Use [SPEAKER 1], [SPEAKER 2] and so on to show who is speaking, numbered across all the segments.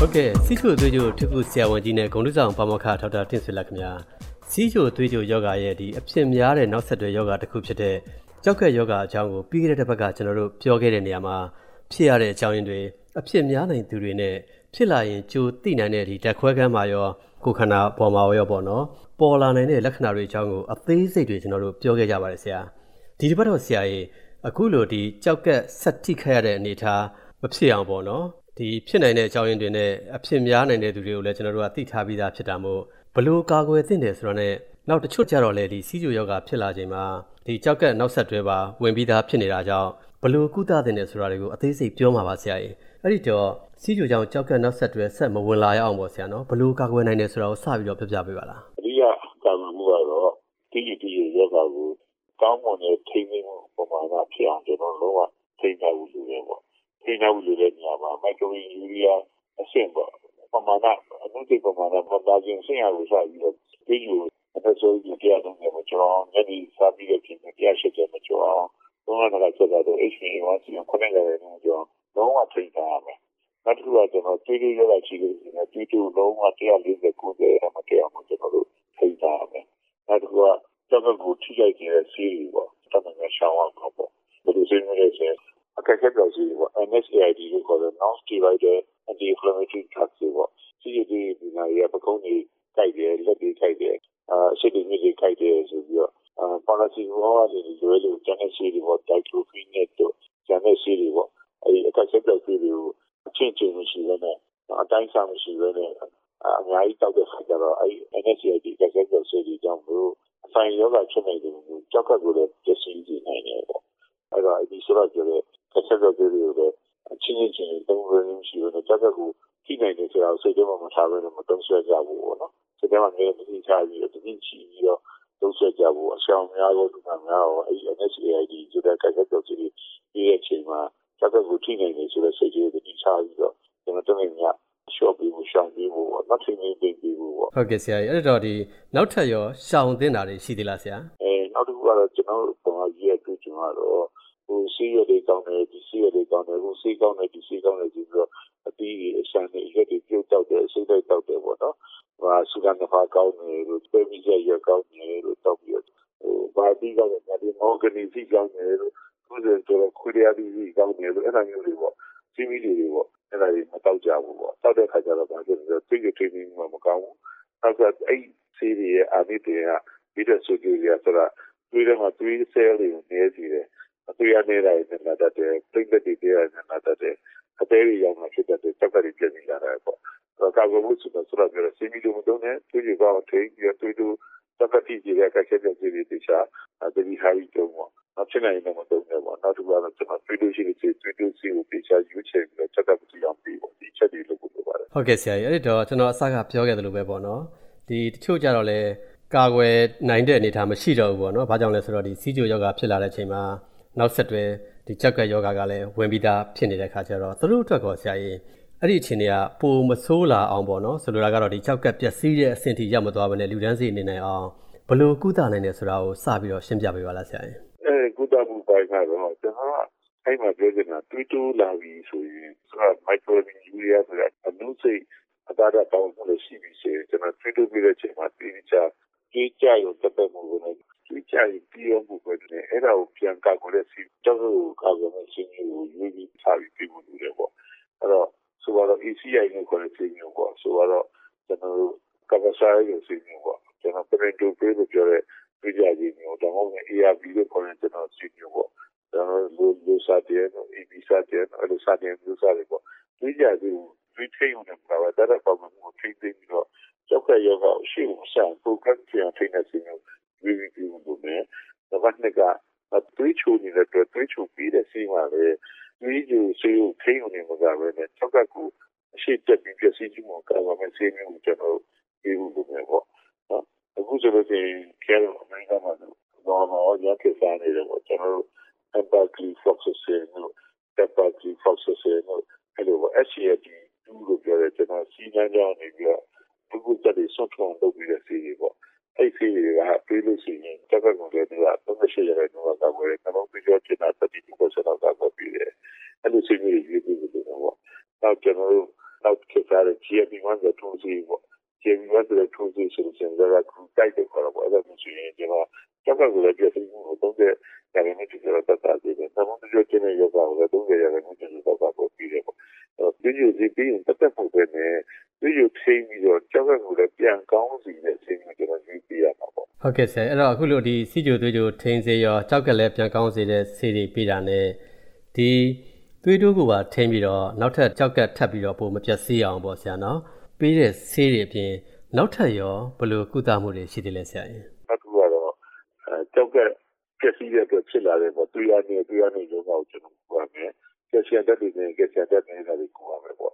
[SPEAKER 1] ဟုတ်ကဲ့စီချိုသွေးချိုထစ်ခုဆရာဝန်ကြီးနဲ့ဂုံတုဆောင်ပါမောက္ခထောက်တာတင်ဆွေလက်ခင်ဗျာစီချိုသွေးချိုယောဂရဲ့ဒီအဖြစ်များတဲ့နောက်ဆက်တွဲယောဂတစ်ခုဖြစ်တဲ့ကြောက်ကက်ယောဂအကြောင်းကိုပြီးခဲ့တဲ့တစ်ပတ်ကကျွန်တော်တို့ပြောခဲ့တဲ့နေရာမှာဖြစ်ရတဲ့အကြောင်းရင်းတွေအဖြစ်များနိုင်သူတွေနဲ့ဖြစ်လာရင်ကြိုသိနိုင်တဲ့ဒီဓာတ်ခွဲခန်းမှာရောကိုယ်ခန္ဓာပေါ်မှာရောပေါ့နော်ပေါ်လာနိုင်တဲ့လက္ခဏာတွေအကြောင်းကိုအသေးစိတ်တွေကျွန်တော်တို့ပြောခဲ့ကြပါတယ်ဆရာဒီတစ်ပတ်တော့ဆရာကြီးအခုလိုဒီကြောက်ကက်ဆက်ထိခိုက်ရတဲ့အနေအထားမဖြစ်အောင်ပေါ့နော် ဒီဖြစ်နိုင်တဲ့အကြောင်းရင်းတွေနဲ့အဖြစ်များနိုင်တဲ့သူတွေကိုလည်းကျွန်တော်တို့ကသိထားပြီးသားဖြစ်တာမို့ဘလို့ကာကွယ်သင့်တယ်ဆိုတော့ ਨੇ နောက်တချို့ကြတော့လေဒီစီးကျူယောဂဖြစ်လာချိန်မှာဒီကြောက်ကက်နောက်ဆက်တွဲပါဝင်ပြီးသားဖြစ်နေတာကြောင့်ဘလို့ကုသသင့်တယ်ဆိုတာတွေကိုအသေးစိတ်ပြောမှာပါဆရာကြီးအဲ့ဒီတော့စီးကျူကြောင့်ကြောက်ကက်နောက်ဆက်တွဲဆက်မဝင်လာရအောင်ပေါ့ဆရာနော်ဘလို့ကာကွယ်နိုင်တယ်ဆိုတာကိုစပြီးတော့ပြပြပေးပါလား
[SPEAKER 2] အဓိကကာကွယ်မှုကတော့တီးတီးယောဂကိုကောင်းမွန်တဲ့ထိန်းသိမ်းမှုပုံမှန်ကဖြစ်အောင်ကျွန်တော်လုံးဝထိန်းထားဖို့လိုတယ်ပေါ့ ထိန်းထားဖို့လိုတဲ့နေရာမှာ မိုက်ခရိုယူရီးယားအဆင့်ပေါ့ပမာဏအမှုတိပမာဏမပါခြင်းဆင်ရလို့စပြီးတော့ဒီလိုအသက်ဆုံးကြရတော့မကျော်ညနေစားပြီးတဲ့ပြင်ပြရှိတဲ့မကျော်တော့လည်းဆက်တာတော့ HPA1 စီခုနှစ်လည်းနေကျော်လုံးဝထိန်းထားရမယ်နောက်တစ်ခုကကျွန်တော်တွေးတွေးရတာရှိတယ်ဒီနေ့တွေးတွေးလုံးဝ140ကိုတဲ့အမတရားမှကျွန်တော်တို့ထိန်းထားရမယ်နောက်တစ်ခုကကျွန်တော်ကိုထိခိုက်နေတဲ့စီးရီပေါ့တော်တော်ရှောင်းအောင်ပေါ့ဘယ်လိုစိတ်နဲ့လဲဆို အခက်အခဲပြောစီပေါ့ NSAID လို့ခေါ်တဲ့ non steroidal anti inflammatory drugs ပေါ့စီးရီဒီနာရပကုံးကြီးကြိုက်တယ်လက်တွေကြိုက်တယ်အာရှစ်တွေမြစ်တွေကြိုက်တယ်ဆိုပြီးတော့အာပါရာစီမောကနေလွယ်လို့ကျန်တဲ့စီးတွေပေါ့ diclofenac တို့ကျန်တဲ့စီးတွေပေါ့အဲဒီအခက်အခဲပြောစီတွေကိုအချင်းချင်းမရှိဘဲနဲ့အတိုင်းစားမရှိဘဲနဲ့အများကြီးတောက်တဲ့ခါကျတော့အဲဒီ NSAID အခက်အခဲပြောစီတွေကြောင့်မို့အဆိုင်ယောဂဖြစ်နေတယ်ကြောက်ကပ်ကိုလည်းပျက်စီးနေနိုင်တယ်ပေါ့အဲ့တော့ဒီဆိုတော့ကျတော့ ဆက်ဆက်တွေတွေကိုလည်းအချင်းချင်းတုံးရင်းရှိလို့ကြောက်ကပ်ကိုထိနိုင်တယ်ဆိုတာကိုစိတ်ထဲမှာမထားဘဲနဲ့မတုံးဆွဲကြဘူးပေါ့နော်စိတ်ထဲမှာလည်းသိချပြီးတော့သိချပြီးတော့တုံးဆွဲကြဖို့အရှောင်များတော့ဒီမှာများတော့အဲ့ဒီ NSAID ဆိုတဲ့ကြက်ကပ်စီပြီးရဲ့အချိန်မှာကြောက်ကပ်ကိုထိနိုင်တယ်ဆိုတဲ့စိတ်ကြီးကိုသိချပြီးတော့ကျွန်တော်တို့များရှော့ပြီးရှောင်ပြီးဖို့နောက်ထပ်နေပြီးပြီးဖို့
[SPEAKER 1] ဟုတ်ကဲ့ဆရာကြီးအဲ့တော့ဒီနောက်ထပ်ရောရှောင်သင့်တာတွေရှိသေးလားဆရာ
[SPEAKER 2] အဲနောက်တစ်ခုကတော့ကျွန်တော်တို့ပုံမှန်ကြီးရဲ့တွေ့ကြုံရတော့ ဟိုစီးရတဲ့ကောင်းတယ်ဒီစီးရတဲ့ကောင်းတယ်ဟိုစီးကောင်းတယ်ဒီစီးကောင်းတယ်ပြီးတော့အတီးအရှမ်းတွေရက်တွေပြုတ်တောက်တယ်အစိမ့်တိုက်တောက်တယ်ပေါ့နော်ဟာစူကန်နဖာကောင်းတယ်လို့ပြေးပြီးရရကောင်းတယ်လို့တောက်ပြီးဟိုဘာတီးကောင်းတယ်ဒီမော်ဂနီစီကောင်းတယ်လို့သူတို့ကတော့ခွေရပြီးစီကောင်းတယ်လို့အဲ့ဒါမျိုးတွေပေါ့စီးမီတွေပေါ့အဲ့ဒါတွေမတောက်ကြဘူးပေါ့တောက်တဲ့ခါကျတော့ဘာဖြစ်လဲဆိုတော့သိရသိနေမှမကောင်းဘူးနောက်ကအဲ့စီးတွေရဲ့အာနိတွေကပြီးတဲ့ဆိုကြရဆိုတာတွေးတယ်မှာတွေးဆဲလေးကိုနေစီတယ် အသွေးရနေတာနဲ့လာတတ်တယ်ပြိတ်တဲ့တွေရနဲ့လာတတ်တယ်အသေးတွေရောက်မှဖြစ်တဲ့စက်ကတွေပြင်နေလာတယ်ပေါ့တော့ကာကွယ်မှုဆိုတော့ဆိုတော့ပြောစီမီလိုမတုံးနဲ့သူကြီးကောထိပြီးတော့တွေးတူစက်ကတိကြီးရဲ့ကချက်ချက်ကြီးတွေတခြားအတတိဟာရီတုံးပေါ့နောက်ဖြစ်နိုင်တယ်မတုံးနဲ့ပေါ့နောက်တစ်ခုကတော့ကျွန်တော်တွေးတူရှိတဲ့တွေးတူစီကိုတခြားယူချင်ပြီးတော့စက်ကပတိအောင်ပြီးပေါ့ဒီချက်တွေလုပ်ဖို့လိုပါတယ်
[SPEAKER 1] ဟုတ်ကဲ့ဆရာကြီးအဲ့ဒီတော့ကျွန်တော်အစကပြောခဲ့သလိုပဲပေါ့နော်ဒီတချို့ကြတော့လေကာကွယ်နိုင်တဲ့အနေအထားမရှိတော့ဘူးပေါ့နော်။ဘာကြောင့်လဲဆိုတော့ဒီစီးကြိုယောဂဖြစ်လာတဲ့အချိန်မှာ နောက်ဆက်တွဲဒီချက်ကယောဂကလည်းဝင်ပြီးသားဖြစ်နေတဲ့ခါကျတော့သူတို့အတွက်ကောဆရာကြီးအဲ့ဒီအချိန်တွေကပိုမဆိုးလာအောင်ပေါ့နော်ဆိုလိုတာကတော့ဒီချက်ကပျက်စီးတဲ့အဆင့်ထိရောက်မသွားဘဲနဲ့လူတန်းစီအနေနဲ့အောင်ဘလို့ကုသနိုင်တယ်ဆိုတာကိုစပြီးတော့ရှင်းပြပေးပါလားဆရာကြီး
[SPEAKER 2] အဲကုသမှုပိုင်းကတော့ကျွန်တော်အဲ့မှာပြောချင်တာတူတူလာပြီဆိုရင်ဆိုတာမိုက်ခရိုမီယူရီးယားဆိုတဲ့အနုစိတ်အသားတာပေါင်းမှုလို့ရှိပြီဆိုရင်ကျွန်တော်တူတူပြီးတဲ့အချိန်မှာတိကျကြေးကြရုံတက်တက်မှုကိုလည်း ကြေးကြရင်ပြီးရောမှုပဲနဲ့အဲ့ဒါကိုပြန်ကောက်ကိုလည်းစီတော့ကောက်ကိုလည်းစီမျိုးကိုရွေးပြီးထားပြီးပြီးမှုတွေပေါ့အဲ့တော့ဆိုတော့ ACI ကိုခေါ်တဲ့စီမျိုးပေါ့ဆိုတော့ကျွန်တော်တို့ကပ္ပစာရေးစီမျိုးပေါ့ကျွန်တော်ပြင်တူပေးလို့ပြောတဲ့ပြကြကြီးမျိုးတော့ဟုတ် ARB လို့ခေါ်တဲ့ကျွန်တော်စီမျိုးပေါ့ကျွန်တော်လူလူစားတဲ့ AB စားတဲ့အဲ့လိုစားတဲ့လူစားတွေပေါ့ပြကြကြီးဒီထိန်းနေမှာဒါတော့ပုံမှန်ကိုထိန်းသိမ်းပြီးတော့ကျောက်ကယောဂရှိမှုဆောင်ပုဂ္ဂိုလ်ပြန်ထိနေစီမျိုးဝီဝီပြီးလို့မယ်။ ဒါကလည်းကတွေးချိုနေတဲ့တွေးချိုပြီးတဲ့စီမှာပဲတွေးချိုစီကိုထိန်းနေမှာပဲနဲ့ကျောက်ကကိုအရှိတက်ပြီးပြစီခြင်းကိုကာဝမယ်စီမျိုးကျွန်တော်ပြီးလို့မယ်ပေါ့။နော်အခုဆိုလို့ရှိရင်ကျဲတော့အမေရိကန်မှာတော့တော့ရခဲ့စားနေတယ်ပေါ့ကျွန်တော်တို့ empathy foxes နဲ့ empathy foxes နဲ့အဲ့လို SCAD 2လို့ပြောတယ်ကျွန်တော်စီးနှမ်းကြောင်းနေပြီးတော့ပုဂ္ဂိုလ်တက်တွေဆွတ်ထုံလုပ်ပြီးတဲ့စီးတွေပေါ့ အဲ့စီးတွေကပြေးလို့ရှိရင်တက်ကကုန်တဲ့သူက38ရာခိုင်နှုန်းကကွယ်တယ်နှလုံးသွေးကြောကျင်တာ32%လောက်ကကွယ်ပြီးတယ်အဲ့လိုစီးတွေရွေးပြီးလို့ပေါ့နောက်ကျွန်တော်တို့နောက်ခေတ်စားတဲ့ GLP-1 ဆိုထိုးဆေးပေါ့ GLP-1 ဆိုတဲ့ထိုးဆေးဆိုလို့ရှိရင်လည်းကူတိုက်တယ်ခေါ်တော့ပေါ့အဲ့ဒါမျိုးဆိုရင်ကျွန်တော်ကျောက်ကကိုလည်းပြည့်စုံမှုကို30ရာခိုင်နှုန်းကျော်ကျော်သက်သာစေတယ်။နောက်ဆုံးပြောခြင်းတဲ့ယောဂကိုလည်း30ရာခိုင်နှုန်းကျော်ကျော်သက်သာပို့ပြီးတယ်ပေါ့။အဲ့တော့ဒီလိုစီပြီးရင်တက်တက်ဖို့ပဲနဲ့ဒီလိုထိန်းပြီးတော့ကျောက်ကကိုလည်းပြန်ကောင်းစီတဲ့ခြင်းကိုကျွန်တော်ယူပြရမှာပေါ့။
[SPEAKER 1] ဟုတ်ကဲ့ဆရာအဲ့တော့အခုလိုဒီစီဂျိုသွေးကြိုထိန်းစေရောကြောက်ကလည်းပြန်ကောင်းစေတဲ့ဆေးတွေပေးတာ ਨੇ ဒီသွေးတိုးကိုပါထိန်းပြီးတော့နောက်ထပ်ကြောက်ကထပ်ပြီးတော့ပိုမပြတ်စေးအောင်ပေါ့ဆရာနော်ပေးတဲ့ဆေးတွေအပြင်နောက်ထပ်ရောဘယ်လိုကုသမှုတွေရှိသေးလဲဆရာရင်
[SPEAKER 2] အခုကတော့အဲကြောက်ကပြည့်စည်တဲ့အတွက်ဖြစ်လာတဲ့ပေါ့တွေ့ရနေတွေ့ရနေရုံးကိုကျွန်တော်ပြောရမယ်ကက်ဆီယမ်တက်တွေနဲ့ကက်ဆီယမ်တက်နေတာကိုကိုရမယ်ပေါ့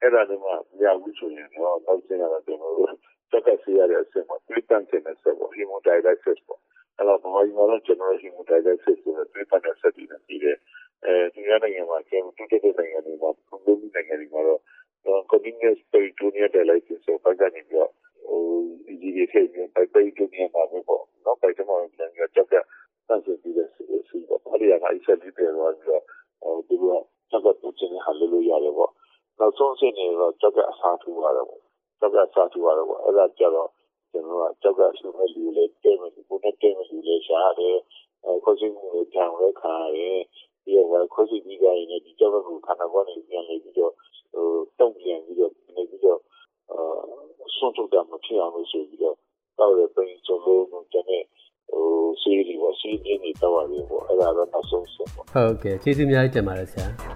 [SPEAKER 2] အဲ့ဒါလည်းမရဘူးဆိုရင်တော့နောက်ကျရင်တော့ကျွန်တော်တို့ကြောက်ကဆေးရတဲ့အဆ င့်ပေါ့တွေးတန့်တဲ့ဆက်ပေါ့ hemodialysis ပေါ့အဲ့တော့ဘာမှမလုပ်ကျွန်တော် hemodialysis ဆိုတဲ့တွေးတန့်တဲ့ဆက်တွေနဲ့ပြီးတယ်အဲဒီနိုင်ငံမှာကျွန်တော်တူတဲ့နိုင်ငံတွေမှာဘုံဘုံနိုင်ငံတွေမှာတော့ continuous peritoneal dialysis ဆိုပတ်ကနေပြီးတော့ဟိုဒီဒီထိပ်ပြီး peritoneal မှာပဲပေါ့နော်ပိုက်တမောင်ပြန်ပြီးကြောက်ကဆန့်ကျင်ပြီးတဲ့ဆီပေါ့အဲ့ဒီကအိဆက်လေးတယ်တော့ပြီးတော့ဟိုဒီကကြောက်ကတူချင်တဲ့ဟာလို့လို့ရတယ်ပေါ့နောက်ဆုံးအဆင့်နေတော့ကြောက်ကအစားထိုးရတယ်ပေါ့ကြောက်ကအစားထိုးရတယ်ပေါ့အဲ့ဒါကြတော့ ကျွန်တော်ကကြောက်ကရှုမဲ့လူလေးတဲမဲ့လူနဲ့တဲမဲ့လူလေးရှားတယ်အဲခေါ်စီမှုတွေကြောင်လဲခါရတယ်ပြီးတော့ခေါ်စီပြီးကြရင်ဒီကြောက်ကကိုခန္ဓာကိုယ်နဲ့ပြန်လေပြီးတော့ဟိုတုံ့ပြန်ပြီးတော့နေပြီးတော့အာဆွန့်ထုတ်တာမဖြစ်အောင်လို့ဆိုပြီးတော့တော့ရပိန်စုံလုံးကျွန်တော်ဟိုစီးရီပေါ့စီးရင်းတွေတော့ရတယ်ပေါ့အဲ့ဒါတော့နောက်ဆုံးဆုံးပေါ့
[SPEAKER 1] ဟုတ်ကဲ့ကျေးဇူးအများကြီးတင်ပါတယ်ဆရာ